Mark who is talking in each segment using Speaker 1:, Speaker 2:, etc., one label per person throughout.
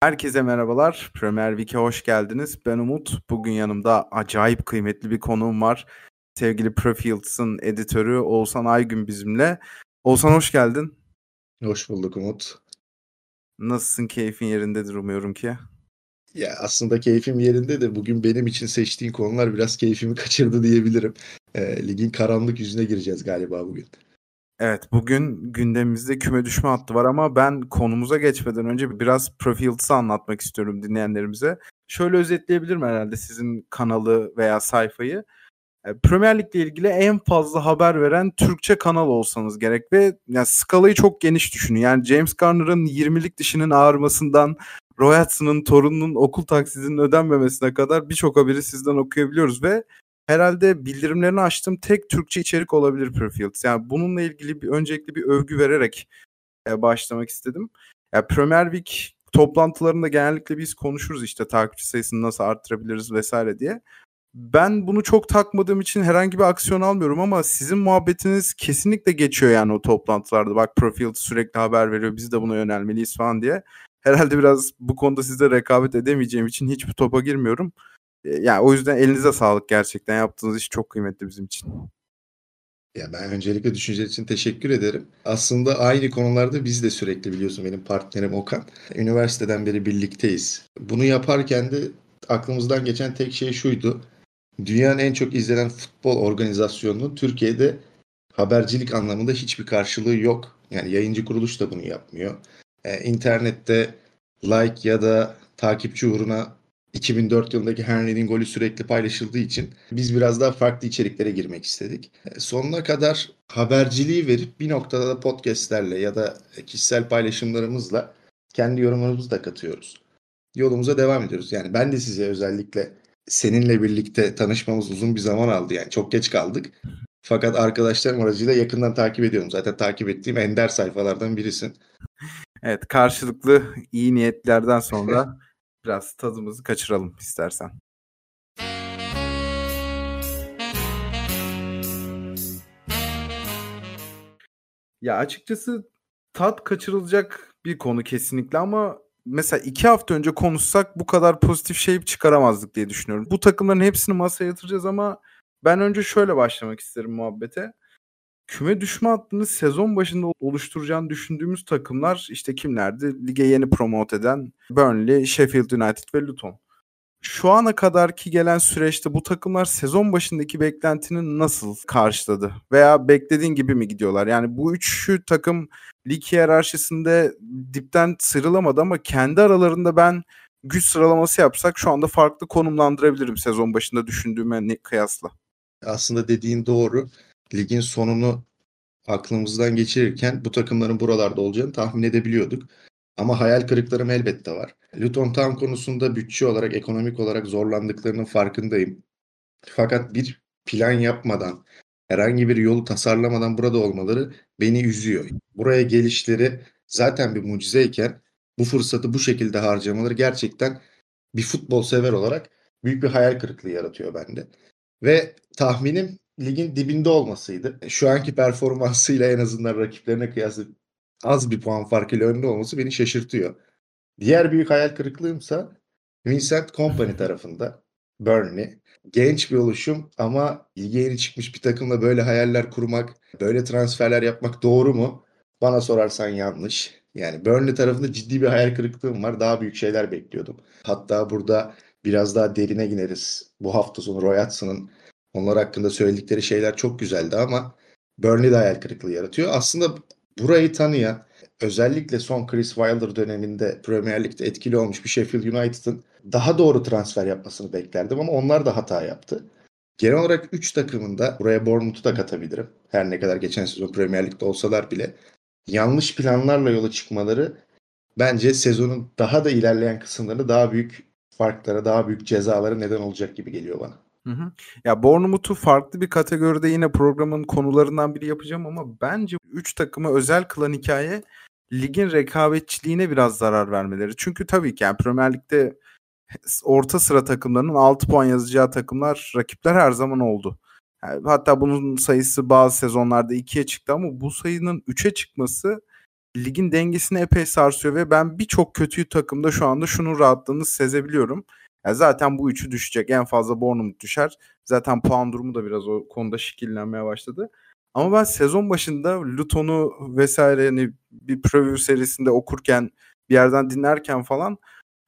Speaker 1: Herkese merhabalar. Premier Week'e hoş geldiniz. Ben Umut. Bugün yanımda acayip kıymetli bir konuğum var. Sevgili Profields'ın editörü Oğuzhan Aygün bizimle. Oğuzhan hoş geldin.
Speaker 2: Hoş bulduk Umut.
Speaker 1: Nasılsın? Keyfin yerindedir umuyorum ki.
Speaker 2: Ya aslında keyfim yerinde de bugün benim için seçtiğin konular biraz keyfimi kaçırdı diyebilirim. E, ligin karanlık yüzüne gireceğiz galiba bugün.
Speaker 1: Evet bugün gündemimizde küme düşme hattı var ama ben konumuza geçmeden önce biraz Profields'ı anlatmak istiyorum dinleyenlerimize. Şöyle özetleyebilirim herhalde sizin kanalı veya sayfayı. E, Premier Lig ile ilgili en fazla haber veren Türkçe kanal olsanız gerek ve yani skalayı çok geniş düşünün. Yani James Garner'ın 20'lik dişinin ağrımasından Roy Hudson'ın torununun okul taksidinin ödenmemesine kadar birçok haberi sizden okuyabiliyoruz ve herhalde bildirimlerini açtığım tek Türkçe içerik olabilir Profields. Yani bununla ilgili bir öncelikli bir övgü vererek e, başlamak istedim. Ya Premier Week toplantılarında genellikle biz konuşuruz işte takipçi sayısını nasıl arttırabiliriz vesaire diye. Ben bunu çok takmadığım için herhangi bir aksiyon almıyorum ama sizin muhabbetiniz kesinlikle geçiyor yani o toplantılarda. Bak Profield sürekli haber veriyor biz de buna yönelmeliyiz falan diye. Herhalde biraz bu konuda sizle rekabet edemeyeceğim için hiçbir topa girmiyorum. Yani o yüzden elinize sağlık gerçekten. Yaptığınız iş çok kıymetli bizim için.
Speaker 2: Ya ben öncelikle düşünce için teşekkür ederim. Aslında aynı konularda biz de sürekli biliyorsun benim partnerim Okan. Üniversiteden beri birlikteyiz. Bunu yaparken de aklımızdan geçen tek şey şuydu. Dünyanın en çok izlenen futbol organizasyonunun Türkiye'de habercilik anlamında hiçbir karşılığı yok. Yani yayıncı kuruluş da bunu yapmıyor. Ee, internette like ya da takipçi uğruna 2004 yılındaki Henry'nin golü sürekli paylaşıldığı için biz biraz daha farklı içeriklere girmek istedik. E, sonuna kadar haberciliği verip bir noktada da podcastlerle ya da kişisel paylaşımlarımızla kendi yorumlarımızı da katıyoruz. Yolumuza devam ediyoruz. Yani ben de size özellikle seninle birlikte tanışmamız uzun bir zaman aldı. Yani çok geç kaldık. Fakat arkadaşlarım aracıyla yakından takip ediyorum. Zaten takip ettiğim ender sayfalardan birisin.
Speaker 1: Evet karşılıklı iyi niyetlerden sonra biraz tadımızı kaçıralım istersen. Ya açıkçası tat kaçırılacak bir konu kesinlikle ama mesela iki hafta önce konuşsak bu kadar pozitif şey çıkaramazdık diye düşünüyorum. Bu takımların hepsini masaya yatıracağız ama ben önce şöyle başlamak isterim muhabbete küme düşme hattını sezon başında oluşturacağını düşündüğümüz takımlar işte kimlerdi? Lige yeni promote eden Burnley, Sheffield United ve Luton. Şu ana kadarki gelen süreçte bu takımlar sezon başındaki beklentini nasıl karşıladı? Veya beklediğin gibi mi gidiyorlar? Yani bu üçü takım lig hiyerarşisinde dipten sıyrılamadı ama kendi aralarında ben güç sıralaması yapsak şu anda farklı konumlandırabilirim sezon başında düşündüğüme kıyasla.
Speaker 2: Aslında dediğin doğru ligin sonunu aklımızdan geçirirken bu takımların buralarda olacağını tahmin edebiliyorduk. Ama hayal kırıklarım elbette var. Luton Town konusunda bütçe olarak, ekonomik olarak zorlandıklarının farkındayım. Fakat bir plan yapmadan, herhangi bir yolu tasarlamadan burada olmaları beni üzüyor. Buraya gelişleri zaten bir mucizeyken bu fırsatı bu şekilde harcamaları gerçekten bir futbol sever olarak büyük bir hayal kırıklığı yaratıyor bende. Ve tahminim ligin dibinde olmasıydı. Şu anki performansıyla en azından rakiplerine kıyasla az bir puan farkıyla önde olması beni şaşırtıyor. Diğer büyük hayal kırıklığımsa Vincent Company tarafında. Burnley. Genç bir oluşum ama lige yeni çıkmış bir takımla böyle hayaller kurmak, böyle transferler yapmak doğru mu? Bana sorarsan yanlış. Yani Burnley tarafında ciddi bir hayal kırıklığım var. Daha büyük şeyler bekliyordum. Hatta burada biraz daha derine ineriz. Bu hafta sonu Roy Hudson'ın onlar hakkında söyledikleri şeyler çok güzeldi ama Burnley de hayal kırıklığı yaratıyor. Aslında burayı tanıyan özellikle son Chris Wilder döneminde Premier Lig'de etkili olmuş bir Sheffield United'ın daha doğru transfer yapmasını beklerdim ama onlar da hata yaptı. Genel olarak 3 takımında buraya Bournemouth'u da katabilirim. Her ne kadar geçen sezon Premier Lig'de olsalar bile yanlış planlarla yola çıkmaları bence sezonun daha da ilerleyen kısımlarında daha büyük farklara, daha büyük cezalara neden olacak gibi geliyor bana.
Speaker 1: Hı hı. Ya Bournemouth'u farklı bir kategoride yine programın konularından biri yapacağım ama bence 3 takımı özel kılan hikaye ligin rekabetçiliğine biraz zarar vermeleri. Çünkü tabii ki yani Premier Lig'de orta sıra takımlarının 6 puan yazacağı takımlar, rakipler her zaman oldu. Yani hatta bunun sayısı bazı sezonlarda 2'ye çıktı ama bu sayının 3'e çıkması ligin dengesini epey sarsıyor ve ben birçok kötü takımda şu anda şunun rahatlığını sezebiliyorum. Yani zaten bu üçü düşecek. En fazla Bournemouth düşer. Zaten puan durumu da biraz o konuda şekillenmeye başladı. Ama ben sezon başında Luton'u vesaire hani bir preview serisinde okurken bir yerden dinlerken falan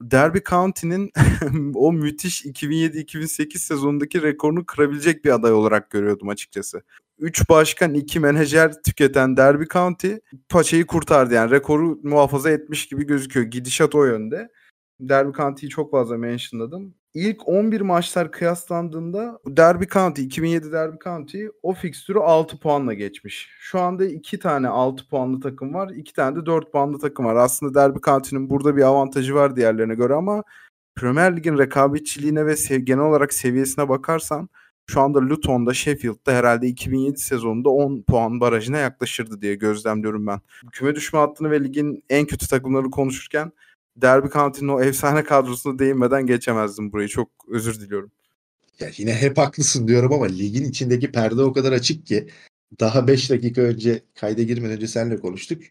Speaker 1: Derby County'nin o müthiş 2007-2008 sezonundaki rekorunu kırabilecek bir aday olarak görüyordum açıkçası. 3 başkan 2 menajer tüketen Derby County paçayı kurtardı yani rekoru muhafaza etmiş gibi gözüküyor. Gidişat o yönde. Derby County'yi çok fazla mentionladım. İlk 11 maçlar kıyaslandığında Derby County 2007 Derby County o fikstürü 6 puanla geçmiş. Şu anda 2 tane 6 puanlı takım var. 2 tane de 4 puanlı takım var. Aslında Derby County'nin burada bir avantajı var diğerlerine göre ama Premier Lig'in rekabetçiliğine ve sev- genel olarak seviyesine bakarsan şu anda Luton'da Sheffield'da herhalde 2007 sezonunda 10 puan barajına yaklaşırdı diye gözlemliyorum ben. Küme düşme hattını ve ligin en kötü takımları konuşurken Derby County'nin o efsane kadrosuna değinmeden geçemezdim burayı. Çok özür diliyorum.
Speaker 2: Ya yine hep haklısın diyorum ama ligin içindeki perde o kadar açık ki daha 5 dakika önce kayda girmeden önce seninle konuştuk.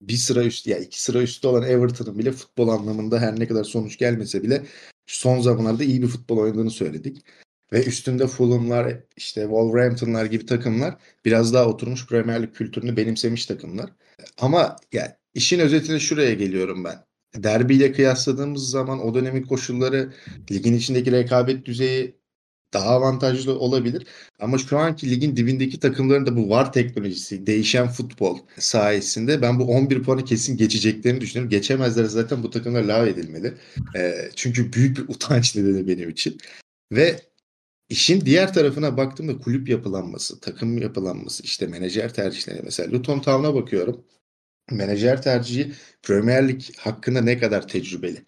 Speaker 2: Bir sıra üstü ya iki sıra üstü olan Everton'ın bile futbol anlamında her ne kadar sonuç gelmese bile son zamanlarda iyi bir futbol oynadığını söyledik. Ve üstünde Fulham'lar, işte Wolverhampton'lar gibi takımlar biraz daha oturmuş Premier Lig kültürünü benimsemiş takımlar. Ama yani işin özetine şuraya geliyorum ben derbiyle kıyasladığımız zaman o dönemin koşulları ligin içindeki rekabet düzeyi daha avantajlı olabilir. Ama şu anki ligin dibindeki takımların da bu VAR teknolojisi, değişen futbol sayesinde ben bu 11 puanı kesin geçeceklerini düşünüyorum. Geçemezler zaten bu takımlar lav edilmeli. E, çünkü büyük bir utanç nedeni benim için. Ve işin diğer tarafına baktığımda kulüp yapılanması, takım yapılanması, işte menajer tercihleri. Mesela Luton Town'a bakıyorum menajer tercihi Premier Lig hakkında ne kadar tecrübeli?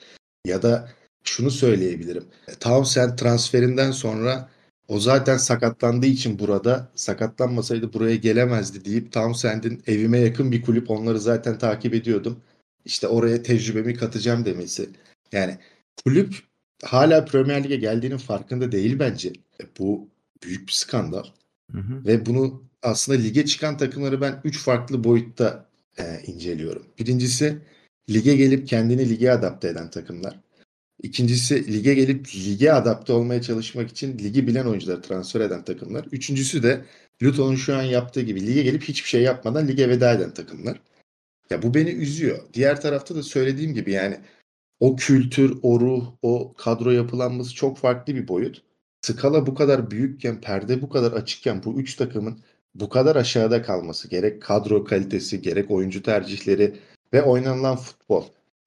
Speaker 2: Ya da şunu söyleyebilirim. Townsend transferinden sonra o zaten sakatlandığı için burada sakatlanmasaydı buraya gelemezdi deyip Townsend'in evime yakın bir kulüp onları zaten takip ediyordum. İşte oraya tecrübemi katacağım demesi. Yani kulüp hala Premier Lig'e geldiğinin farkında değil bence. E, bu büyük bir skandal. Hı hı. Ve bunu aslında lige çıkan takımları ben 3 farklı boyutta e, inceliyorum. Birincisi lige gelip kendini lige adapte eden takımlar. İkincisi lige gelip lige adapte olmaya çalışmak için ligi bilen oyuncuları transfer eden takımlar. Üçüncüsü de Luton'un şu an yaptığı gibi lige gelip hiçbir şey yapmadan lige veda eden takımlar. Ya bu beni üzüyor. Diğer tarafta da söylediğim gibi yani o kültür, o ruh, o kadro yapılanması çok farklı bir boyut. Skala bu kadar büyükken, perde bu kadar açıkken bu üç takımın bu kadar aşağıda kalması gerek kadro kalitesi gerek oyuncu tercihleri ve oynanılan futbol.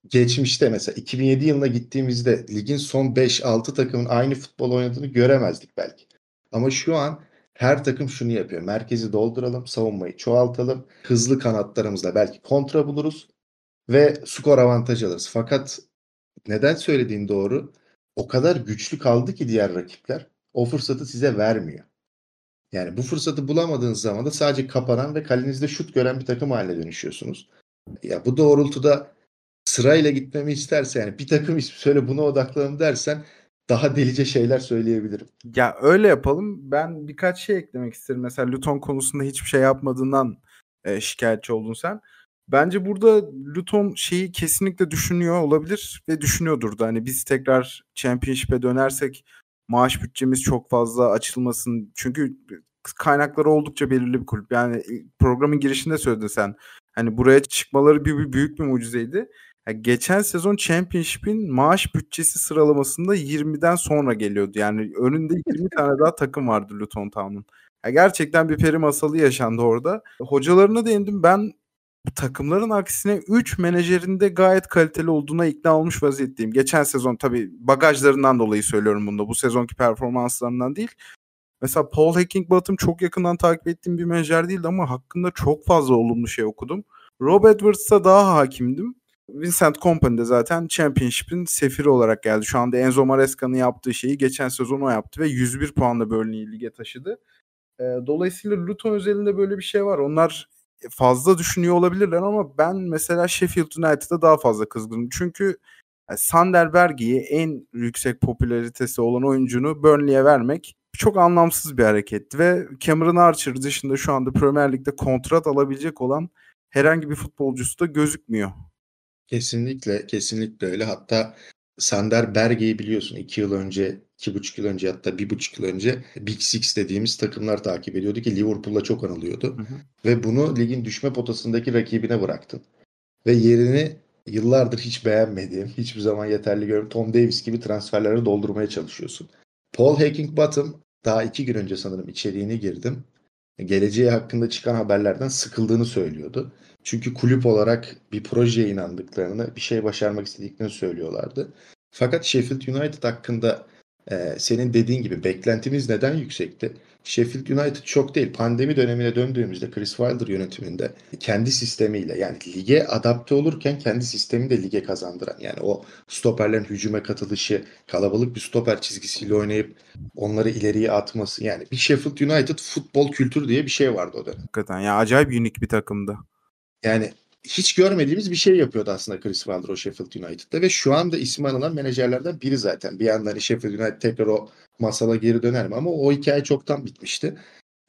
Speaker 2: Geçmişte mesela 2007 yılına gittiğimizde ligin son 5-6 takımın aynı futbol oynadığını göremezdik belki. Ama şu an her takım şunu yapıyor. Merkezi dolduralım, savunmayı çoğaltalım. Hızlı kanatlarımızla belki kontra buluruz ve skor avantajı alırız. Fakat neden söylediğin doğru? O kadar güçlü kaldı ki diğer rakipler o fırsatı size vermiyor. Yani bu fırsatı bulamadığınız zaman da sadece kapanan ve kalenizde şut gören bir takım haline dönüşüyorsunuz. Ya bu doğrultuda sırayla gitmemi isterse yani bir takım ismi söyle buna odaklanalım dersen daha delice şeyler söyleyebilirim.
Speaker 1: Ya öyle yapalım. Ben birkaç şey eklemek isterim. Mesela Luton konusunda hiçbir şey yapmadığından e, şikayetçi oldun sen. Bence burada Luton şeyi kesinlikle düşünüyor olabilir ve düşünüyordur da. Hani biz tekrar Championship'e dönersek maaş bütçemiz çok fazla açılmasın. Çünkü kaynakları oldukça belirli bir kulüp. Yani programın girişinde söyledin sen. Hani buraya çıkmaları bir, bir büyük bir mucizeydi. Yani geçen sezon Championship'in maaş bütçesi sıralamasında 20'den sonra geliyordu. Yani önünde 20 tane daha takım vardı Luton Town'un. Yani gerçekten bir peri masalı yaşandı orada. Hocalarına değindim. Ben bu takımların aksine 3 menajerinde gayet kaliteli olduğuna ikna olmuş vaziyetteyim. Geçen sezon tabii bagajlarından dolayı söylüyorum bunu da. Bu sezonki performanslarından değil. Mesela Paul Heckingbottom çok yakından takip ettiğim bir menajer değildi ama hakkında çok fazla olumlu şey okudum. Rob Edwards'a daha hakimdim. Vincent Kompany de zaten Championship'in sefiri olarak geldi. Şu anda Enzo Maresca'nın yaptığı şeyi geçen sezon o yaptı ve 101 puanla Burnley'i lige taşıdı. Dolayısıyla Luton özelinde böyle bir şey var. Onlar fazla düşünüyor olabilirler ama ben mesela Sheffield United'a daha fazla kızgınım. Çünkü Yani Sander Berge'yi en yüksek popülaritesi olan oyuncunu Burnley'e vermek çok anlamsız bir hareketti ve Cameron Archer dışında şu anda Premier Lig'de kontrat alabilecek olan herhangi bir futbolcusu da gözükmüyor.
Speaker 2: Kesinlikle, kesinlikle öyle. Hatta Sander Berge'yi biliyorsun iki yıl önce, iki buçuk yıl önce hatta bir buçuk yıl önce Big Six dediğimiz takımlar takip ediyordu ki Liverpool'la çok anılıyordu. Hı hı. Ve bunu ligin düşme potasındaki rakibine bıraktın. Ve yerini yıllardır hiç beğenmediğim, hiçbir zaman yeterli görmüyorum Tom Davis gibi transferleri doldurmaya çalışıyorsun. Paul Heckingbottom daha iki gün önce sanırım içeriğini girdim. Geleceği hakkında çıkan haberlerden sıkıldığını söylüyordu. Çünkü kulüp olarak bir projeye inandıklarını, bir şey başarmak istediklerini söylüyorlardı. Fakat Sheffield United hakkında e, senin dediğin gibi beklentimiz neden yüksekti? Sheffield United çok değil. Pandemi dönemine döndüğümüzde Chris Wilder yönetiminde kendi sistemiyle yani lige adapte olurken kendi sistemi de lige kazandıran yani o stoperlerin hücuma katılışı, kalabalık bir stoper çizgisiyle oynayıp onları ileriye atması yani bir Sheffield United futbol kültürü diye bir şey vardı o dönem.
Speaker 1: Hakikaten ya acayip unik bir takımdı.
Speaker 2: Yani hiç görmediğimiz bir şey yapıyordu aslında Chris Wilder o Sheffield United'da ve şu anda ismi anılan menajerlerden biri zaten. Bir yandan hani Sheffield United tekrar o masala geri döner mi ama o hikaye çoktan bitmişti.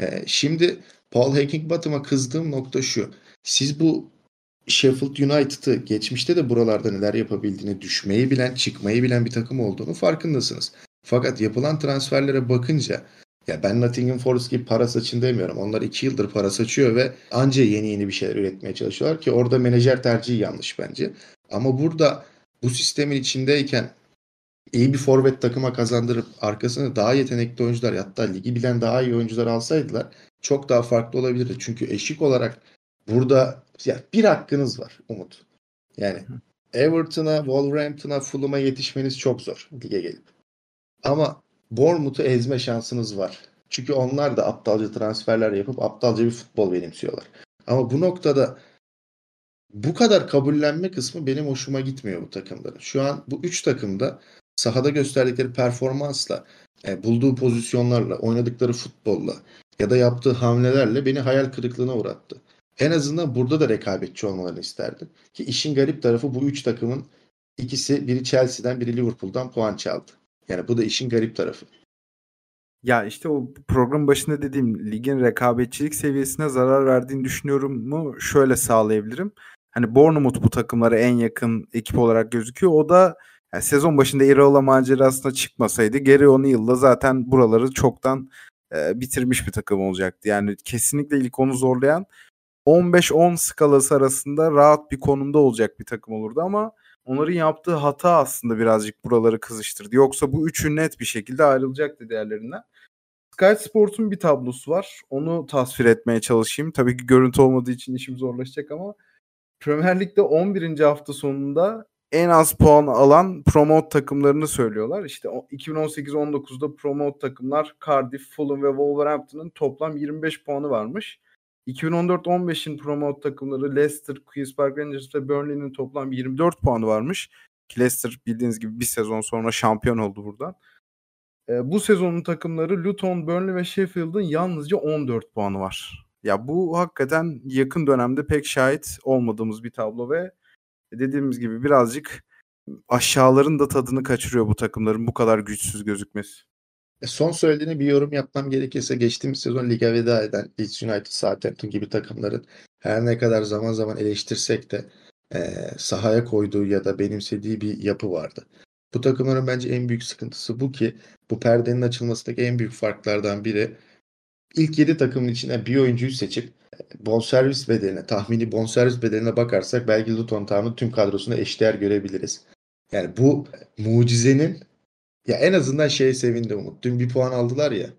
Speaker 2: Ee, şimdi Paul Heckingbottom'a kızdığım nokta şu. Siz bu Sheffield United'ı geçmişte de buralarda neler yapabildiğini, düşmeyi bilen, çıkmayı bilen bir takım olduğunu farkındasınız. Fakat yapılan transferlere bakınca ya ben Nottingham Forest gibi para saçın demiyorum. Onlar iki yıldır para saçıyor ve anca yeni yeni bir şeyler üretmeye çalışıyorlar ki orada menajer tercihi yanlış bence. Ama burada bu sistemin içindeyken iyi bir forvet takıma kazandırıp arkasına daha yetenekli oyuncular hatta ligi bilen daha iyi oyuncular alsaydılar çok daha farklı olabilirdi. Çünkü eşik olarak burada ya bir hakkınız var Umut. Yani Everton'a, Wolverhampton'a, Fulham'a yetişmeniz çok zor lige gelip. Ama Bournemouth'u ezme şansınız var. Çünkü onlar da aptalca transferler yapıp aptalca bir futbol benimsiyorlar. Ama bu noktada bu kadar kabullenme kısmı benim hoşuma gitmiyor bu takımların. Şu an bu üç takımda sahada gösterdikleri performansla, e, bulduğu pozisyonlarla, oynadıkları futbolla ya da yaptığı hamlelerle beni hayal kırıklığına uğrattı. En azından burada da rekabetçi olmalarını isterdim. Ki işin garip tarafı bu üç takımın ikisi biri Chelsea'den biri Liverpool'dan puan çaldı. Yani bu da işin garip tarafı.
Speaker 1: Ya işte o program başında dediğim ligin rekabetçilik seviyesine zarar verdiğini düşünüyorum mu? Şöyle sağlayabilirim. Hani Bournemouth bu takımlara en yakın ekip olarak gözüküyor. O da yani sezon başında Iraola macerasına çıkmasaydı Gary O'Neill'la zaten buraları çoktan e, bitirmiş bir takım olacaktı. Yani kesinlikle ilk onu zorlayan 15-10 skalası arasında rahat bir konumda olacak bir takım olurdu ama onların yaptığı hata aslında birazcık buraları kızıştırdı. Yoksa bu üçü net bir şekilde ayrılacaktı diğerlerinden. Sky Sports'un bir tablosu var. Onu tasvir etmeye çalışayım. Tabii ki görüntü olmadığı için işim zorlaşacak ama Premier Lig'de 11. hafta sonunda en az puan alan promote takımlarını söylüyorlar. İşte 2018-19'da promote takımlar Cardiff, Fulham ve Wolverhampton'ın toplam 25 puanı varmış. 2014-15'in promote takımları Leicester, Queen's Park Rangers ve Burnley'nin toplam 24 puanı varmış. Leicester bildiğiniz gibi bir sezon sonra şampiyon oldu buradan. E, bu sezonun takımları Luton, Burnley ve Sheffield'ın yalnızca 14 puanı var. Ya bu hakikaten yakın dönemde pek şahit olmadığımız bir tablo ve dediğimiz gibi birazcık aşağıların da tadını kaçırıyor bu takımların bu kadar güçsüz gözükmesi.
Speaker 2: E, son söylediğini bir yorum yapmam gerekirse geçtiğimiz sezon lige veda eden Leeds United, Southampton gibi takımların her ne kadar zaman zaman eleştirsek de e, sahaya koyduğu ya da benimsediği bir yapı vardı. Bu takımların bence en büyük sıkıntısı bu ki bu perdenin açılmasındaki en büyük farklardan biri ilk 7 takımın içine bir oyuncuyu seçip e, bonservis bedeline, tahmini bonservis bedeline bakarsak belki Luton Town'un tüm kadrosunu eşdeğer görebiliriz. Yani bu mucizenin ya en azından şeye sevindim Umut. Dün bir puan aldılar ya.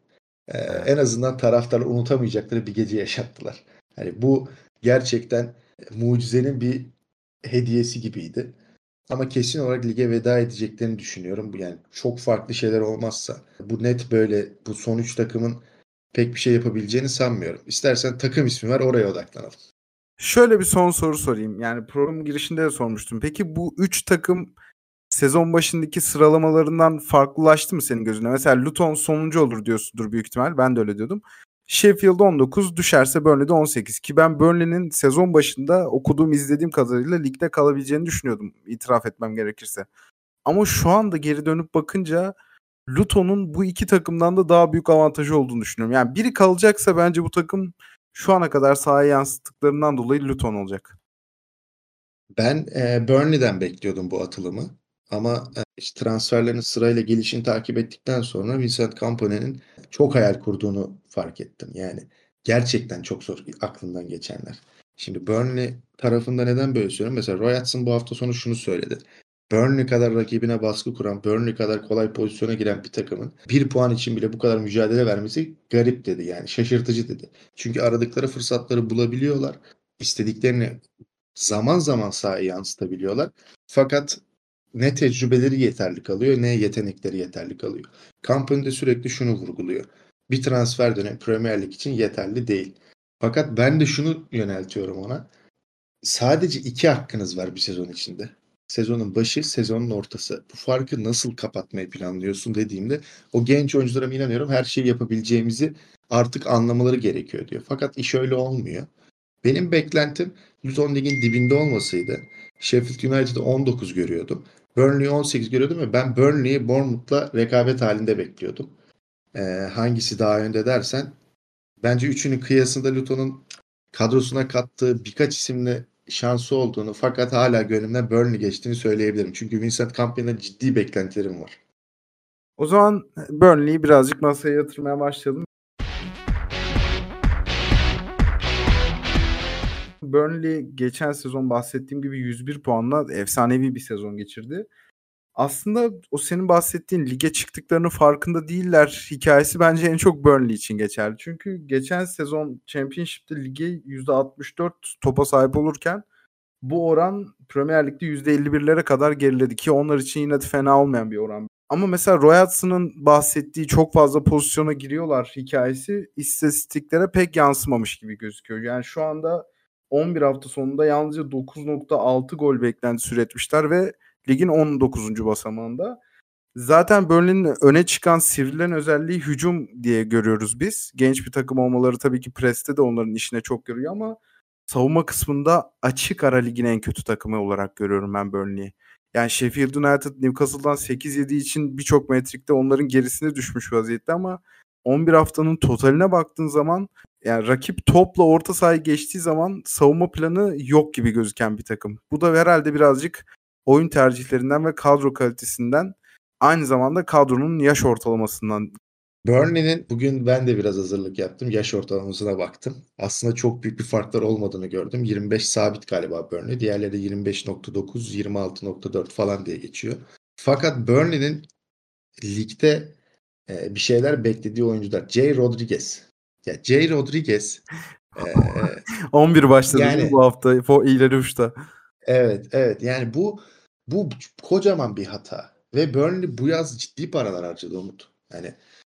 Speaker 2: E, en azından taraftar unutamayacakları bir gece yaşattılar. Yani bu gerçekten mucizenin bir hediyesi gibiydi. Ama kesin olarak lige veda edeceklerini düşünüyorum. Yani çok farklı şeyler olmazsa bu net böyle bu son 3 takımın pek bir şey yapabileceğini sanmıyorum. İstersen takım ismi ver oraya odaklanalım.
Speaker 1: Şöyle bir son soru sorayım. Yani program girişinde de sormuştum. Peki bu 3 takım sezon başındaki sıralamalarından farklılaştı mı senin gözüne? Mesela Luton sonuncu olur diyorsundur büyük ihtimal. Ben de öyle diyordum. Sheffield 19 düşerse Burnley'de 18 ki ben Burnley'nin sezon başında okuduğum izlediğim kadarıyla ligde kalabileceğini düşünüyordum itiraf etmem gerekirse. Ama şu anda geri dönüp bakınca Luton'un bu iki takımdan da daha büyük avantajı olduğunu düşünüyorum. Yani biri kalacaksa bence bu takım şu ana kadar sahaya yansıttıklarından dolayı Luton olacak.
Speaker 2: Ben e, Burnley'den bekliyordum bu atılımı. Ama e, işte transferlerin sırayla gelişini takip ettikten sonra Vincent Kompany'nin çok hayal kurduğunu fark ettim. Yani gerçekten çok zor aklından geçenler. Şimdi Burnley tarafında neden böyle söylüyorum? Mesela Roy Hodgson bu hafta sonu şunu söyledi. Burnley kadar rakibine baskı kuran, Burnley kadar kolay pozisyona giren bir takımın bir puan için bile bu kadar mücadele vermesi garip dedi. Yani şaşırtıcı dedi. Çünkü aradıkları fırsatları bulabiliyorlar. İstediklerini zaman zaman sahaya yansıtabiliyorlar. Fakat ne tecrübeleri yeterli kalıyor ne yetenekleri yeterli kalıyor. Company de sürekli şunu vurguluyor. Bir transfer dönemi Premier Lig için yeterli değil. Fakat ben de şunu yöneltiyorum ona. Sadece iki hakkınız var bir sezon içinde. Sezonun başı, sezonun ortası. Bu farkı nasıl kapatmayı planlıyorsun dediğimde o genç oyunculara inanıyorum her şeyi yapabileceğimizi artık anlamaları gerekiyor diyor. Fakat iş öyle olmuyor. Benim beklentim Luton Lig'in dibinde olmasıydı. Sheffield United'ı 19 görüyordum. Burnley'i 18 görüyordum ve ben Burnley'i Bournemouth'la rekabet halinde bekliyordum. Ee, hangisi daha önde dersen bence üçünün kıyasında Luton'un kadrosuna kattığı birkaç isimle şansı olduğunu fakat hala gönlümden Burnley geçtiğini söyleyebilirim. Çünkü Vincent Kompany'den ciddi beklentilerim var.
Speaker 1: O zaman Burnley'i birazcık masaya yatırmaya başlayalım. Burnley geçen sezon bahsettiğim gibi 101 puanla efsanevi bir sezon geçirdi. Aslında o senin bahsettiğin lige çıktıklarının farkında değiller hikayesi bence en çok Burnley için geçerli. Çünkü geçen sezon Championship'te lige %64 topa sahip olurken bu oran Premier Lig'de %51'lere kadar geriledi ki onlar için yine de fena olmayan bir oran. Ama mesela Roy Hudson'ın bahsettiği çok fazla pozisyona giriyorlar hikayesi istatistiklere pek yansımamış gibi gözüküyor. Yani şu anda 11 hafta sonunda yalnızca 9.6 gol beklentisi üretmişler ve ligin 19. basamağında. Zaten Burnley'nin öne çıkan sivrilen özelliği hücum diye görüyoruz biz. Genç bir takım olmaları tabii ki preste de onların işine çok görüyor ama savunma kısmında açık ara ligin en kötü takımı olarak görüyorum ben Burnley'i. Yani Sheffield United Newcastle'dan 8 yediği için birçok metrikte onların gerisine düşmüş vaziyette ama 11 haftanın totaline baktığın zaman yani rakip topla orta sahayı geçtiği zaman savunma planı yok gibi gözüken bir takım. Bu da herhalde birazcık oyun tercihlerinden ve kadro kalitesinden aynı zamanda kadronun yaş ortalamasından.
Speaker 2: Burnley'nin bugün ben de biraz hazırlık yaptım. Yaş ortalamasına baktım. Aslında çok büyük bir farklar olmadığını gördüm. 25 sabit galiba Burnley. Diğerleri 25.9, 26.4 falan diye geçiyor. Fakat Burnley'nin ligde e, bir şeyler beklediği oyuncular. Jay Rodriguez. Ya Jay Rodriguez
Speaker 1: e, 11 başladı yani, bu hafta ileri uçta.
Speaker 2: Evet, evet. Yani bu bu kocaman bir hata. Ve Burnley bu yaz ciddi paralar harcadı Umut. Yani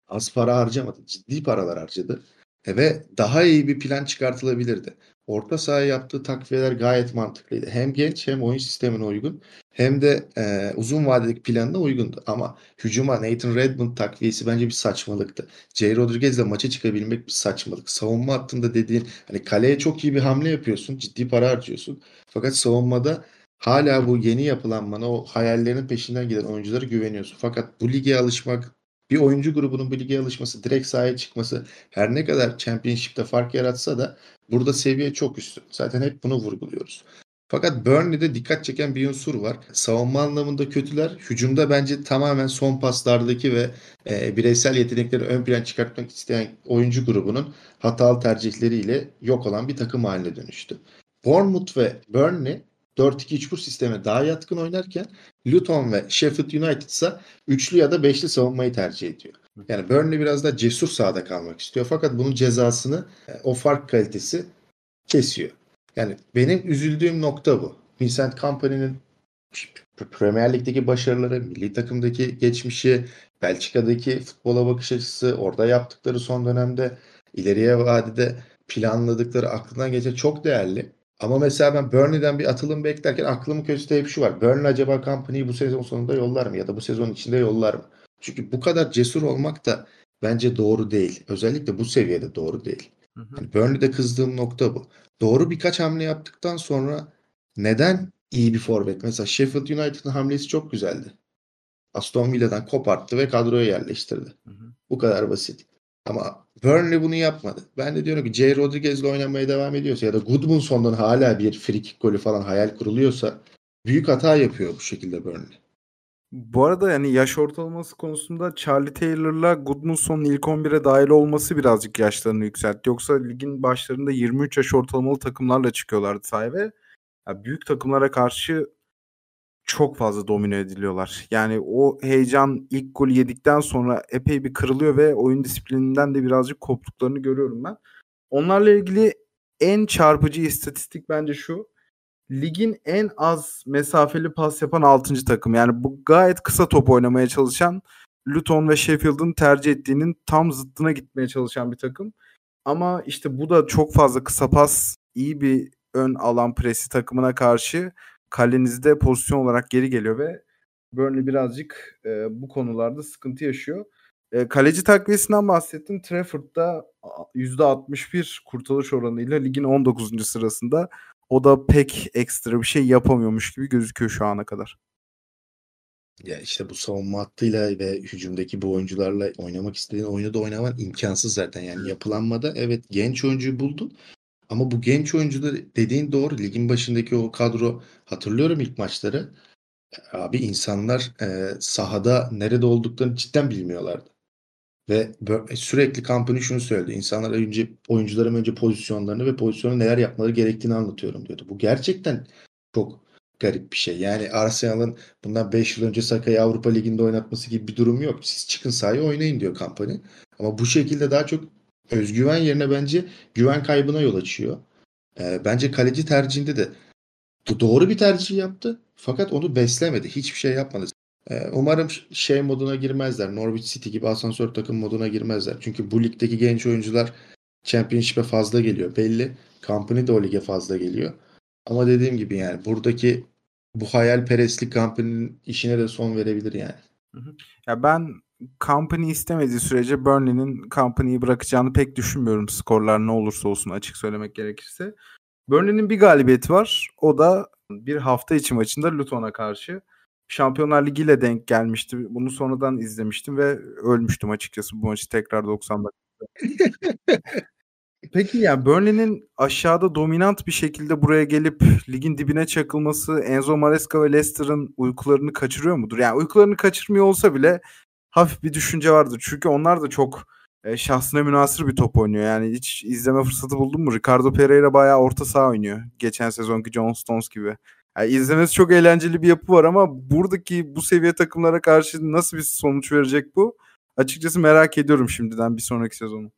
Speaker 2: az para harcamadı. Ciddi paralar harcadı. E ve daha iyi bir plan çıkartılabilirdi. Orta sahaya yaptığı takviyeler gayet mantıklıydı. Hem genç hem oyun sistemine uygun hem de e, uzun vadedeki planına uygundu. Ama hücuma Nathan Redmond takviyesi bence bir saçmalıktı. Jay Rodriguez'le maça çıkabilmek bir saçmalık. Savunma hattında dediğin hani kaleye çok iyi bir hamle yapıyorsun. Ciddi para harcıyorsun. Fakat savunmada hala bu yeni yapılanmana o hayallerinin peşinden giden oyunculara güveniyorsun. Fakat bu lige alışmak bir oyuncu grubunun bu lige alışması, direkt sahaya çıkması her ne kadar Championship'te fark yaratsa da burada seviye çok üstün. Zaten hep bunu vurguluyoruz. Fakat Burnley'de dikkat çeken bir unsur var. Savunma anlamında kötüler. Hücumda bence tamamen son paslardaki ve e, bireysel yetenekleri ön plan çıkartmak isteyen oyuncu grubunun hatalı tercihleriyle yok olan bir takım haline dönüştü. Bournemouth ve Burnley 4-2-3-1 sisteme daha yatkın oynarken Luton ve Sheffield United ise üçlü ya da beşli savunmayı tercih ediyor. Yani Burnley biraz da cesur sahada kalmak istiyor. Fakat bunun cezasını e, o fark kalitesi kesiyor. Yani benim üzüldüğüm nokta bu. Vincent Kompany'nin Premier Lig'deki başarıları, milli takımdaki geçmişi, Belçika'daki futbola bakış açısı, orada yaptıkları son dönemde ileriye vadede planladıkları aklından geçen çok değerli. Ama mesela ben Burnley'den bir atılım beklerken aklımın köşesinde hep şu var. Burnley acaba Company'yi bu sezon sonunda yollar mı? Ya da bu sezon içinde yollar mı? Çünkü bu kadar cesur olmak da bence doğru değil. Özellikle bu seviyede doğru değil. Yani Burnley'de kızdığım nokta bu. Doğru birkaç hamle yaptıktan sonra neden iyi bir forvet? Mesela Sheffield United'ın hamlesi çok güzeldi. Aston Villa'dan koparttı ve kadroya yerleştirdi. Hı hı. Bu kadar basit. Ama Burnley bunu yapmadı. Ben de diyorum ki J. Rodriguez'le oynamaya devam ediyorsa ya da Goodmanson'dan hala bir free kick golü falan hayal kuruluyorsa büyük hata yapıyor bu şekilde Burnley.
Speaker 1: Bu arada yani yaş ortalaması konusunda Charlie Taylor'la Goodmanson'un ilk 11'e dahil olması birazcık yaşlarını yükseltti. Yoksa ligin başlarında 23 yaş ortalamalı takımlarla çıkıyorlardı sahaya yani büyük takımlara karşı çok fazla domine ediliyorlar. Yani o heyecan ilk golü yedikten sonra epey bir kırılıyor ve oyun disiplininden de birazcık koptuklarını görüyorum ben. Onlarla ilgili en çarpıcı istatistik bence şu ligin en az mesafeli pas yapan 6. takım. Yani bu gayet kısa top oynamaya çalışan Luton ve Sheffield'ın tercih ettiğinin tam zıttına gitmeye çalışan bir takım. Ama işte bu da çok fazla kısa pas, iyi bir ön alan presi takımına karşı kalenizde pozisyon olarak geri geliyor ve Burnley birazcık e, bu konularda sıkıntı yaşıyor. E, kaleci takviyesinden bahsettim. Trafford'da %61 kurtarış oranıyla ligin 19. sırasında. O da pek ekstra bir şey yapamıyormuş gibi gözüküyor şu ana kadar.
Speaker 2: Ya işte bu savunma hattıyla ve hücumdaki bu oyuncularla oynamak istediğin oyunu da oynaman imkansız zaten. Yani yapılanmada evet genç oyuncuyu buldun ama bu genç oyuncuda dediğin doğru. Ligin başındaki o kadro hatırlıyorum ilk maçları. Abi insanlar e, sahada nerede olduklarını cidden bilmiyorlardı. Ve e, sürekli kampanya şunu söyledi. İnsanlar önce oyuncularım önce pozisyonlarını ve pozisyonu neler yapmaları gerektiğini anlatıyorum diyordu. Bu gerçekten çok garip bir şey. Yani Arsenal'ın bundan 5 yıl önce Saka'yı Avrupa Ligi'nde oynatması gibi bir durum yok. Siz çıkın sahaya oynayın diyor kampanya. Ama bu şekilde daha çok özgüven yerine bence güven kaybına yol açıyor. E, bence kaleci tercihinde de doğru bir tercih yaptı. Fakat onu beslemedi. Hiçbir şey yapmadı. E, umarım şey moduna girmezler. Norwich City gibi asansör takım moduna girmezler. Çünkü bu ligdeki genç oyuncular Championship'e fazla geliyor. Belli. Company de o lige fazla geliyor. Ama dediğim gibi yani buradaki bu hayalperestlik Company'nin işine de son verebilir yani.
Speaker 1: Ya ben Company istemediği sürece Burnley'nin Company'yi bırakacağını pek düşünmüyorum skorlar ne olursa olsun açık söylemek gerekirse. Burnley'nin bir galibiyeti var. O da bir hafta içi maçında Luton'a karşı. Şampiyonlar Ligi ile denk gelmişti. Bunu sonradan izlemiştim ve ölmüştüm açıkçası bu maçı tekrar 90 dakika. Peki yani Burnley'nin aşağıda dominant bir şekilde buraya gelip ligin dibine çakılması Enzo Maresca ve Leicester'ın uykularını kaçırıyor mudur? Yani uykularını kaçırmıyor olsa bile hafif bir düşünce vardır. Çünkü onlar da çok e, şahsına münasır bir top oynuyor. Yani hiç izleme fırsatı buldun mu? Ricardo Pereira bayağı orta saha oynuyor. Geçen sezonki John Stones gibi. Yani izlemesi çok eğlenceli bir yapı var ama buradaki bu seviye takımlara karşı nasıl bir sonuç verecek bu? Açıkçası merak ediyorum şimdiden bir sonraki sezonu.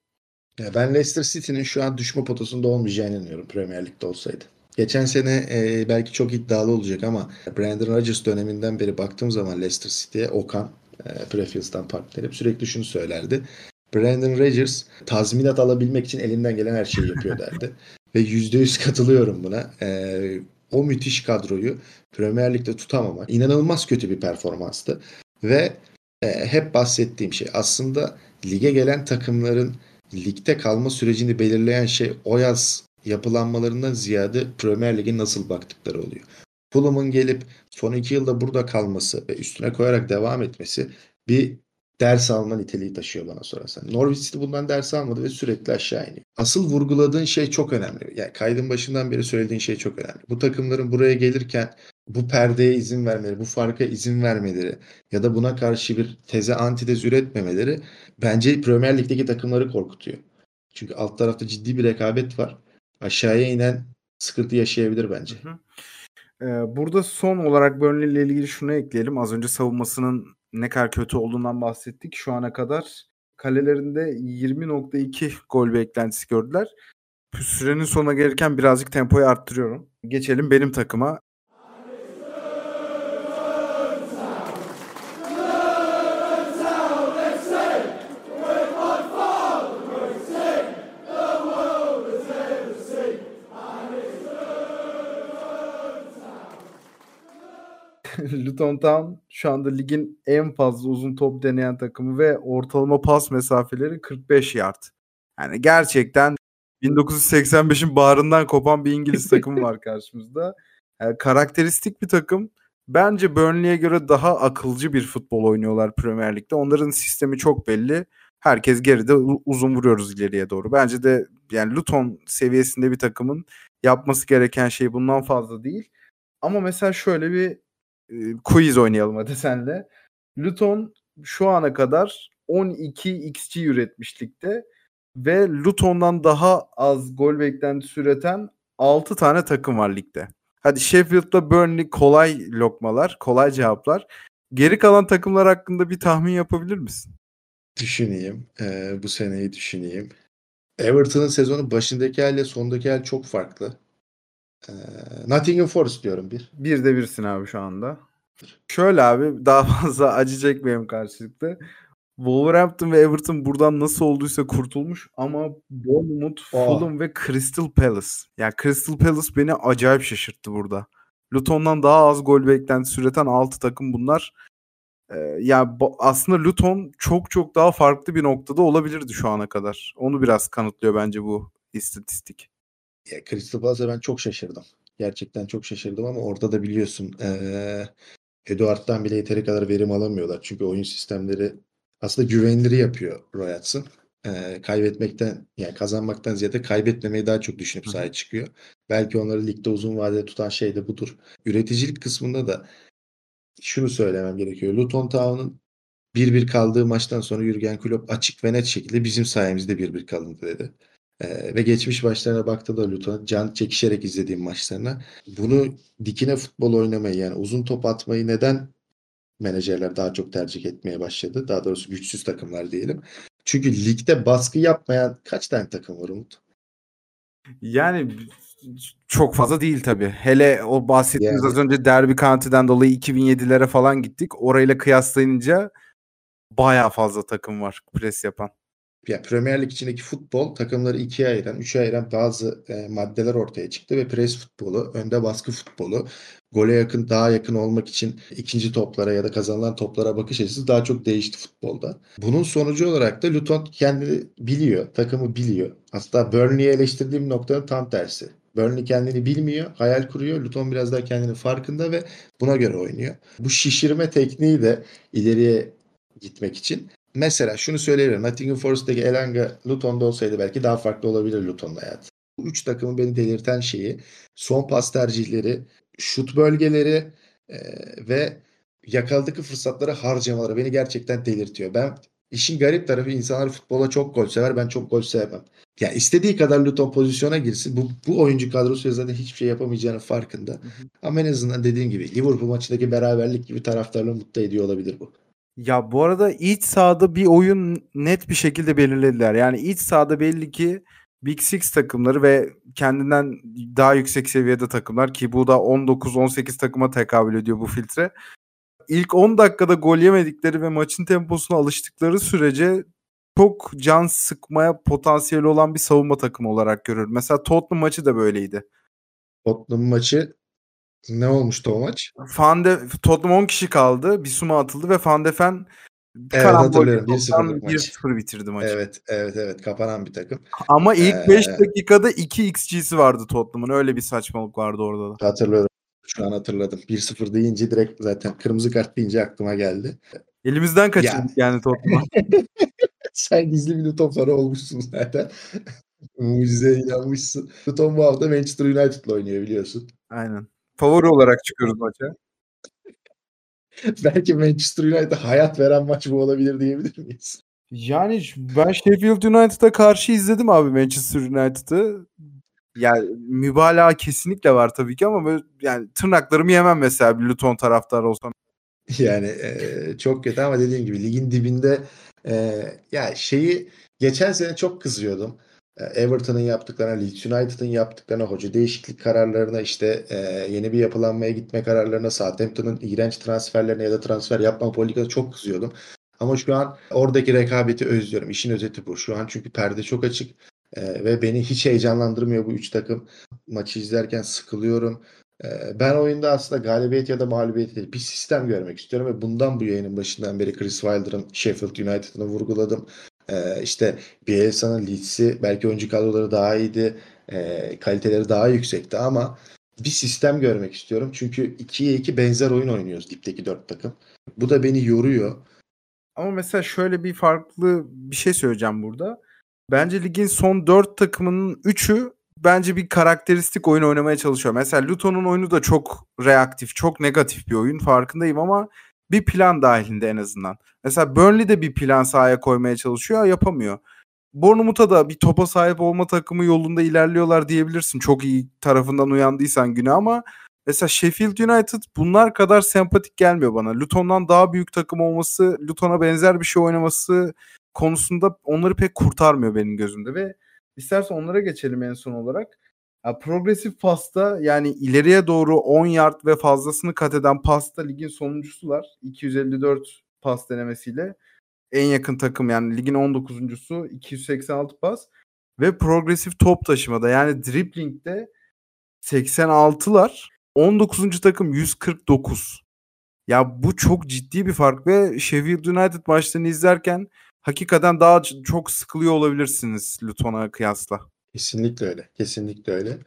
Speaker 2: Ya ben Leicester City'nin şu an düşme potasında olmayacağını inanıyorum Premier Lig'de olsaydı. Geçen sene e, belki çok iddialı olacak ama Brandon Rodgers döneminden beri baktığım zaman Leicester City'ye Okan e, Prefield'dan partnerim sürekli şunu söylerdi. Brandon Rodgers tazminat alabilmek için elinden gelen her şeyi yapıyor derdi. Ve %100 katılıyorum buna. E, o müthiş kadroyu Premier Lig'de tutamamak inanılmaz kötü bir performanstı. Ve e, hep bahsettiğim şey aslında lige gelen takımların ligde kalma sürecini belirleyen şey o yaz yapılanmalarından ziyade Premier Lig'e nasıl baktıkları oluyor. Fulham'ın gelip son iki yılda burada kalması ve üstüne koyarak devam etmesi bir ders alma niteliği taşıyor bana sorarsan. Norwich City bundan ders almadı ve sürekli aşağı iniyor. Asıl vurguladığın şey çok önemli. Yani kaydın başından beri söylediğin şey çok önemli. Bu takımların buraya gelirken bu perdeye izin vermeleri, bu farka izin vermeleri ya da buna karşı bir teze antitez üretmemeleri bence Premier Lig'deki takımları korkutuyor. Çünkü alt tarafta ciddi bir rekabet var. Aşağıya inen sıkıntı yaşayabilir bence. Hı hı.
Speaker 1: Burada son olarak Burnley ile ilgili şunu ekleyelim. Az önce savunmasının ne kadar kötü olduğundan bahsettik. Şu ana kadar kalelerinde 20.2 gol beklentisi gördüler. Sürenin sonuna gelirken birazcık tempoyu arttırıyorum. Geçelim benim takıma. Luton Town şu anda ligin en fazla uzun top deneyen takımı ve ortalama pas mesafeleri 45 yard. Yani gerçekten 1985'in bağrından kopan bir İngiliz takımı var karşımızda. Yani karakteristik bir takım. Bence Burnley'e göre daha akılcı bir futbol oynuyorlar Premier Lig'de. Onların sistemi çok belli. Herkes geride uzun vuruyoruz ileriye doğru. Bence de yani Luton seviyesinde bir takımın yapması gereken şey bundan fazla değil. Ama mesela şöyle bir quiz oynayalım hadi senle. Luton şu ana kadar 12 XG üretmişlikte ve Luton'dan daha az gol beklentisi üreten 6 tane takım var ligde. Hadi Sheffield'la Burnley kolay lokmalar, kolay cevaplar. Geri kalan takımlar hakkında bir tahmin yapabilir misin?
Speaker 2: Düşüneyim. Ee, bu seneyi düşüneyim. Everton'ın sezonu başındaki haliyle sondaki hal çok farklı. Ee, Nottingham Forest diyorum bir.
Speaker 1: Bir de birsin abi şu anda. Şöyle abi daha fazla acı çekmeyeyim karşılıklı. Wolverhampton ve Everton buradan nasıl olduysa kurtulmuş ama Bournemouth, Fulham ve Crystal Palace. Yani Crystal Palace beni acayip şaşırttı burada. Luton'dan daha az gol beklentisi üreten 6 takım bunlar. Ee, yani aslında Luton çok çok daha farklı bir noktada olabilirdi şu ana kadar. Onu biraz kanıtlıyor bence bu istatistik.
Speaker 2: Ya Crystal ben çok şaşırdım. Gerçekten çok şaşırdım ama orada da biliyorsun ee, Eduard'dan bile yeteri kadar verim alamıyorlar. Çünkü oyun sistemleri aslında güvenilir yapıyor Roy Hodgson. Ee, kaybetmekten yani kazanmaktan ziyade kaybetmemeyi daha çok düşünüp sahaya çıkıyor. Belki onları ligde uzun vadede tutan şey de budur. Üreticilik kısmında da şunu söylemem gerekiyor. Luton Town'un 1-1 kaldığı maçtan sonra Jurgen Klopp açık ve net şekilde bizim sayemizde 1-1 kalındı dedi. Ee, ve geçmiş maçlarına baktı da Luton can çekişerek izlediğim maçlarına bunu dikine futbol oynamayı yani uzun top atmayı neden menajerler daha çok tercih etmeye başladı. Daha doğrusu güçsüz takımlar diyelim. Çünkü ligde baskı yapmayan kaç tane takım var Umut?
Speaker 1: Yani çok fazla değil tabii. Hele o bahsettiğimiz yani. az önce Derby County'den dolayı 2007'lere falan gittik. Orayla kıyaslayınca baya fazla takım var pres yapan
Speaker 2: yani Premier Lig içindeki futbol takımları ikiye ayıran, üçe ayıran bazı e, maddeler ortaya çıktı ve pres futbolu, önde baskı futbolu, gole yakın, daha yakın olmak için ikinci toplara ya da kazanılan toplara bakış açısı daha çok değişti futbolda. Bunun sonucu olarak da Luton kendini biliyor, takımı biliyor. Hatta Burnley'i eleştirdiğim noktanın tam tersi. Burnley kendini bilmiyor, hayal kuruyor. Luton biraz daha kendini farkında ve buna göre oynuyor. Bu şişirme tekniği de ileriye gitmek için Mesela şunu söyleyebilirim. Nottingham Forest'taki Elanga Luton'da olsaydı belki daha farklı olabilir Luton'un hayatı. Bu üç takımın beni delirten şeyi son pas tercihleri, şut bölgeleri e, ve yakaladığı fırsatları harcamaları beni gerçekten delirtiyor. Ben işin garip tarafı insanlar futbola çok gol sever. Ben çok gol sevmem. Ya istediği kadar Luton pozisyona girsin. Bu, bu oyuncu kadrosu zaten hiçbir şey yapamayacağının farkında. Hı hı. Ama en azından dediğim gibi Liverpool maçındaki beraberlik gibi taraftarları mutlu ediyor olabilir bu.
Speaker 1: Ya bu arada iç sahada bir oyun net bir şekilde belirlediler. Yani iç sahada belli ki Big Six takımları ve kendinden daha yüksek seviyede takımlar ki bu da 19-18 takıma tekabül ediyor bu filtre. İlk 10 dakikada gol yemedikleri ve maçın temposuna alıştıkları sürece çok can sıkmaya potansiyeli olan bir savunma takımı olarak görür. Mesela Tottenham maçı da böyleydi.
Speaker 2: Tottenham maçı ne olmuştu o maç?
Speaker 1: Van de, Tottenham 10 kişi kaldı. Bir suma atıldı ve Van de Ven
Speaker 2: Evet hatırlıyorum. 1-0
Speaker 1: bitirdi maçı.
Speaker 2: Evet evet evet kapanan bir takım.
Speaker 1: Ama ilk 5 ee, dakikada 2 XG'si vardı Tottenham'ın. Öyle bir saçmalık vardı orada
Speaker 2: da. Hatırlıyorum. Şu an hatırladım. 1-0 deyince direkt zaten kırmızı kart deyince aklıma geldi.
Speaker 1: Elimizden kaçırdık ya. yani Tottenham.
Speaker 2: Sen gizli bir fanı olmuşsun zaten. Mucizeye inanmışsın. Luton bu hafta Manchester United'la oynuyor biliyorsun.
Speaker 1: Aynen. Favori olarak çıkıyoruz maça.
Speaker 2: Belki Manchester United hayat veren maç bu olabilir diyebilir miyiz?
Speaker 1: Yani ben Sheffield United'a karşı izledim abi Manchester United'ı. Yani mübalağa kesinlikle var tabii ki ama böyle yani tırnaklarımı yemem mesela bir Luton taraftarı olsam.
Speaker 2: Yani e, çok kötü ama dediğim gibi ligin dibinde e, ya şeyi geçen sene çok kızıyordum. E, Everton'ın yaptıklarına, Leeds United'ın yaptıklarına, hoca değişiklik kararlarına, işte e, yeni bir yapılanmaya gitme kararlarına, Southampton'ın iğrenç transferlerine ya da transfer yapma politikasına çok kızıyordum. Ama şu an oradaki rekabeti özlüyorum. İşin özeti bu. Şu an çünkü perde çok açık e, ve beni hiç heyecanlandırmıyor bu üç takım. Maçı izlerken sıkılıyorum. E, ben oyunda aslında galibiyet ya da mağlubiyet değil. Bir sistem görmek istiyorum ve bundan bu yayının başından beri Chris Wilder'ın Sheffield United'ını vurguladım. Ee, işte Bielsa'nın Leeds'i belki oyuncu kadroları daha iyiydi. E, kaliteleri daha yüksekti ama bir sistem görmek istiyorum. Çünkü 2'ye 2 benzer oyun oynuyoruz dipteki 4 takım. Bu da beni yoruyor.
Speaker 1: Ama mesela şöyle bir farklı bir şey söyleyeceğim burada. Bence ligin son 4 takımının 3'ü bence bir karakteristik oyun oynamaya çalışıyor. Mesela Luton'un oyunu da çok reaktif, çok negatif bir oyun farkındayım ama bir plan dahilinde en azından. Mesela Burnley de bir plan sahaya koymaya çalışıyor, yapamıyor. Bournemouth'a da bir topa sahip olma takımı yolunda ilerliyorlar diyebilirsin. Çok iyi tarafından uyandıysan güne ama mesela Sheffield United bunlar kadar sempatik gelmiyor bana. Luton'dan daha büyük takım olması, Luton'a benzer bir şey oynaması konusunda onları pek kurtarmıyor benim gözümde ve istersen onlara geçelim en son olarak. Ya, progresif pasta yani ileriye doğru 10 yard ve fazlasını kat eden pasta ligin sonuncusular. 254 pas denemesiyle en yakın takım yani ligin 19.sü 286 pas ve progresif top taşımada yani driblingde 86'lar 19. takım 149. Ya bu çok ciddi bir fark ve Sheffield United maçlarını izlerken hakikaten daha çok sıkılıyor olabilirsiniz Luton'a kıyasla.
Speaker 2: Kesinlikle öyle. Kesinlikle öyle.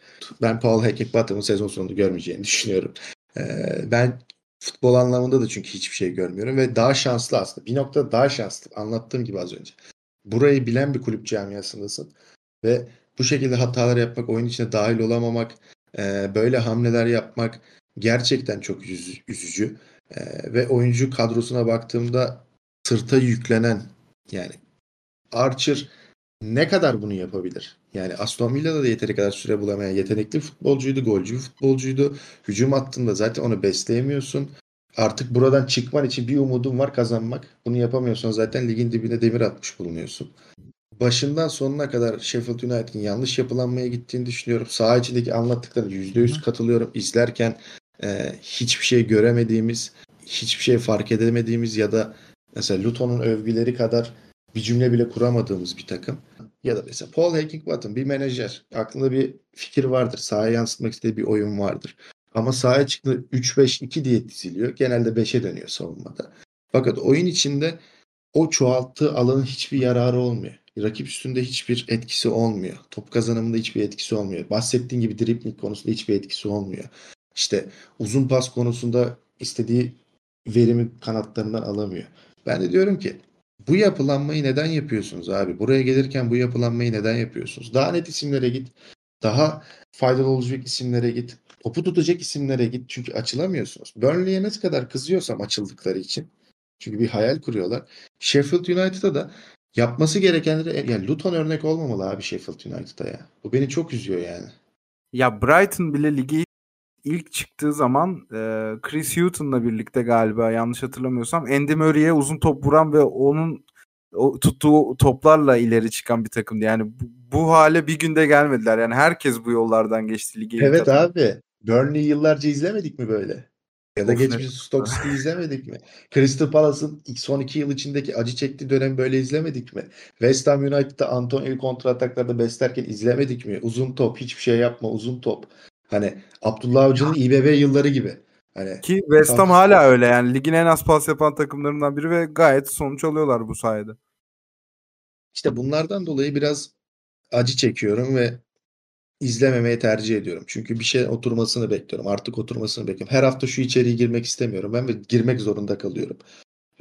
Speaker 2: Ben Paul Heckingbottom'un sezon sonunda görmeyeceğini düşünüyorum. Ee, ben futbol anlamında da çünkü hiçbir şey görmüyorum ve daha şanslı aslında. Bir noktada daha şanslı. Anlattığım gibi az önce. Burayı bilen bir kulüp camiasındasın ve bu şekilde hatalar yapmak, oyun içine dahil olamamak, e, böyle hamleler yapmak gerçekten çok üzücü. E, ve oyuncu kadrosuna baktığımda sırta yüklenen yani Archer ne kadar bunu yapabilir? Yani Aston Villa'da da yeteri kadar süre bulamayan yetenekli futbolcuydu, golcü futbolcuydu. Hücum hattında zaten onu besleyemiyorsun. Artık buradan çıkman için bir umudun var kazanmak. Bunu yapamıyorsan zaten ligin dibine demir atmış bulunuyorsun. Başından sonuna kadar Sheffield United'in yanlış yapılanmaya gittiğini düşünüyorum. Saha içindeki anlattıklarına %100 katılıyorum. İzlerken e, hiçbir şey göremediğimiz, hiçbir şey fark edemediğimiz ya da mesela Luton'un övgüleri kadar bir cümle bile kuramadığımız bir takım. Ya da mesela Paul Heckingbottom bir menajer. Aklında bir fikir vardır. Sahaya yansıtmak istediği bir oyun vardır. Ama sahaya çıktı 3-5-2 diye diziliyor. Genelde 5'e dönüyor savunmada. Fakat oyun içinde o çoğalttığı alanın hiçbir yararı olmuyor. Rakip üstünde hiçbir etkisi olmuyor. Top kazanımında hiçbir etkisi olmuyor. Bahsettiğim gibi dribbling konusunda hiçbir etkisi olmuyor. İşte uzun pas konusunda istediği verimi kanatlarından alamıyor. Ben de diyorum ki bu yapılanmayı neden yapıyorsunuz abi? Buraya gelirken bu yapılanmayı neden yapıyorsunuz? Daha net isimlere git. Daha faydalı olacak isimlere git. Topu tutacak isimlere git. Çünkü açılamıyorsunuz. Burnley'e ne kadar kızıyorsam açıldıkları için. Çünkü bir hayal kuruyorlar. Sheffield United'a da yapması gerekenleri yani Luton örnek olmamalı abi Sheffield United'a ya. Bu beni çok üzüyor yani.
Speaker 1: Ya Brighton bile ligi ilk çıktığı zaman e, Chris Hutton'la birlikte galiba yanlış hatırlamıyorsam Andy Murray'e uzun top vuran ve onun o, tuttuğu toplarla ileri çıkan bir takımdı. Yani bu, bu hale bir günde gelmediler. Yani herkes bu yollardan geçti lige.
Speaker 2: Evet kadar. abi. Burnley yıllarca izlemedik mi böyle? Ya da geçmiş Stoke City izlemedik mi? Crystal Palace'ın ilk son iki yıl içindeki acı çektiği dönem böyle izlemedik mi? West Ham United'da Antonio kontra ataklarda beslerken izlemedik mi? Uzun top, hiçbir şey yapma, uzun top. Hani Abdullah Avcı'nın İBB yılları gibi. Hani
Speaker 1: Ki West Ham hala öyle yani ligin en az pas yapan takımlarından biri ve gayet sonuç alıyorlar bu sayede.
Speaker 2: İşte bunlardan dolayı biraz acı çekiyorum ve izlememeye tercih ediyorum. Çünkü bir şey oturmasını bekliyorum. Artık oturmasını bekliyorum. Her hafta şu içeriği girmek istemiyorum ben ve girmek zorunda kalıyorum.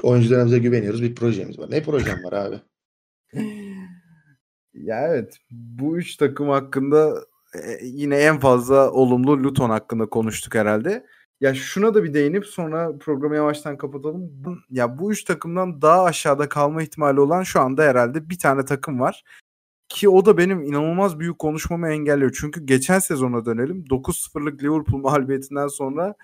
Speaker 2: Oyuncularımıza güveniyoruz. Bir projemiz var. Ne projem var abi?
Speaker 1: ya evet. Bu üç takım hakkında yine en fazla olumlu Luton hakkında konuştuk herhalde. Ya şuna da bir değinip sonra programı yavaştan kapatalım. Ya bu üç takımdan daha aşağıda kalma ihtimali olan şu anda herhalde bir tane takım var. Ki o da benim inanılmaz büyük konuşmamı engelliyor. Çünkü geçen sezona dönelim. 9-0'lık Liverpool mağlubiyetinden sonra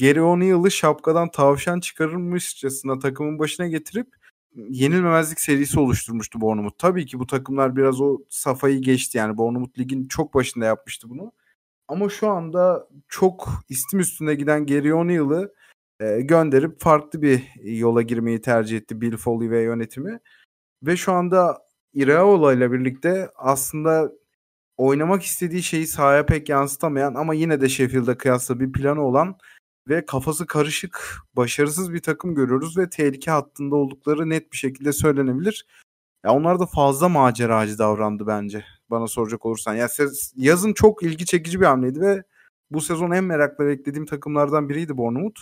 Speaker 1: Gary O'Neill'ı şapkadan tavşan çıkarırmışçasına takımın başına getirip yenilmemezlik serisi oluşturmuştu Bournemouth. Tabii ki bu takımlar biraz o safayı geçti yani Bournemouth ligin çok başında yapmıştı bunu. Ama şu anda çok istim üstünde giden Gary O'Neill'ı e, gönderip farklı bir yola girmeyi tercih etti Bill Foley ve yönetimi. Ve şu anda Iraola ile birlikte aslında oynamak istediği şeyi sahaya pek yansıtamayan ama yine de Sheffield'a kıyasla bir planı olan ve kafası karışık, başarısız bir takım görüyoruz ve tehlike hattında oldukları net bir şekilde söylenebilir. Ya onlar da fazla maceracı davrandı bence bana soracak olursan. Ya yazın çok ilgi çekici bir hamleydi ve bu sezon en merakla beklediğim takımlardan biriydi Bournemouth.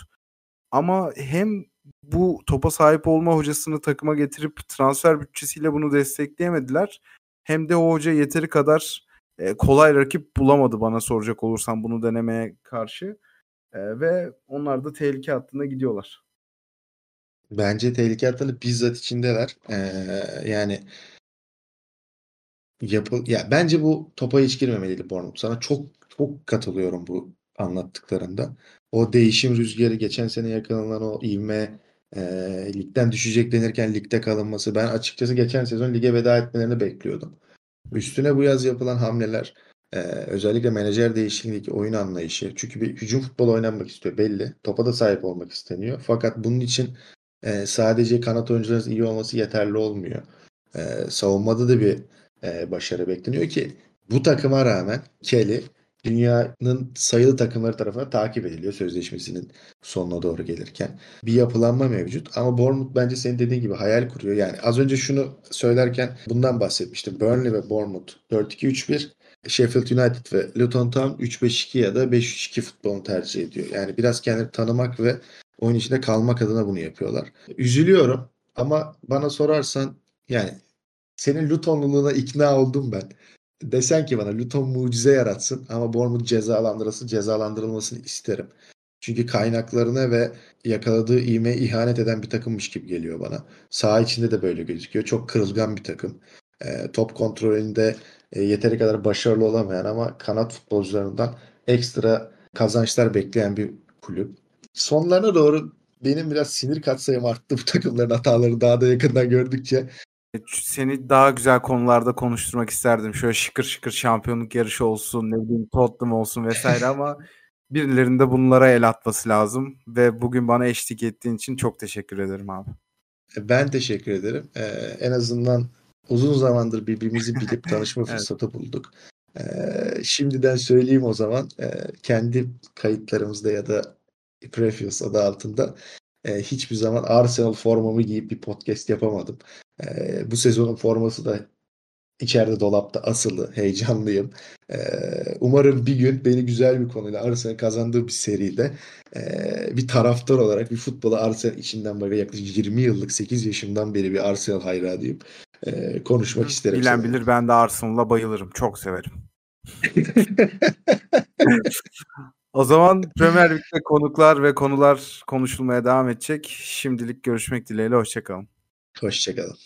Speaker 1: Ama hem bu topa sahip olma hocasını takıma getirip transfer bütçesiyle bunu destekleyemediler. Hem de o hoca yeteri kadar e, kolay rakip bulamadı bana soracak olursan bunu denemeye karşı. E, ve onlar da tehlike hattında gidiyorlar.
Speaker 2: Bence tehlike hattında bizzat içindeler. Ee, yani yapı ya bence bu topa hiç girmemeliydi Bournemouth. Sana çok çok katılıyorum bu anlattıklarında. O değişim rüzgarı geçen sene yakalanan o ivme e, ligden düşecek denirken ligde kalınması. Ben açıkçası geçen sezon lige veda etmelerini bekliyordum. Üstüne bu yaz yapılan hamleler ee, özellikle menajer değişikliğindeki oyun anlayışı. Çünkü bir hücum futbolu oynanmak istiyor belli. Topa da sahip olmak isteniyor. Fakat bunun için e, sadece kanat oyuncularınız iyi olması yeterli olmuyor. E, savunmada da bir e, başarı bekleniyor ki bu takıma rağmen Kelly dünyanın sayılı takımları tarafından takip ediliyor sözleşmesinin sonuna doğru gelirken. Bir yapılanma mevcut ama Bournemouth bence senin dediğin gibi hayal kuruyor. Yani az önce şunu söylerken bundan bahsetmiştim. Burnley ve Bournemouth 4-2-3-1 Sheffield United ve Luton Town 3-5-2 ya da 5-3-2 futbolunu tercih ediyor. Yani biraz kendini tanımak ve oyun içinde kalmak adına bunu yapıyorlar. Üzülüyorum ama bana sorarsan yani senin Lutonluluğuna ikna oldum ben. Desen ki bana Luton mucize yaratsın ama Bournemouth cezalandırılsın, cezalandırılmasını isterim. Çünkü kaynaklarına ve yakaladığı iğme ihanet eden bir takımmış gibi geliyor bana. Saha içinde de böyle gözüküyor. Çok kırılgan bir takım. E, top kontrolünde e, yeteri kadar başarılı olamayan ama kanat futbolcularından ekstra kazançlar bekleyen bir kulüp. Sonlarına doğru benim biraz sinir katsayım arttı bu takımların hataları daha da yakından gördükçe.
Speaker 1: Seni daha güzel konularda konuşturmak isterdim. Şöyle şıkır şıkır şampiyonluk yarışı olsun, ne bileyim Tottenham olsun vesaire ama birilerinde bunlara el atması lazım ve bugün bana eşlik ettiğin için çok teşekkür ederim abi.
Speaker 2: Ben teşekkür ederim. Ee, en azından uzun zamandır birbirimizi bilip tanışma evet. fırsatı bulduk. Ee, şimdiden söyleyeyim o zaman e, kendi kayıtlarımızda ya da Previous adı altında e, hiçbir zaman Arsenal formamı giyip bir podcast yapamadım. E, bu sezonun forması da içeride dolapta asılı. Heyecanlıyım. E, umarım bir gün beni güzel bir konuyla Arsenal kazandığı bir seride e, bir taraftar olarak bir futbolu Arsenal içinden böyle yaklaşık 20 yıllık 8 yaşımdan beri bir Arsenal hayranıyım. E, konuşmak Hı, isterim.
Speaker 1: Bilen sana. bilir ben de Arsenal'a bayılırım. Çok severim. O zaman Premier Lig'de konuklar ve konular konuşulmaya devam edecek. Şimdilik görüşmek dileğiyle. Hoşçakalın.
Speaker 2: Hoşçakalın.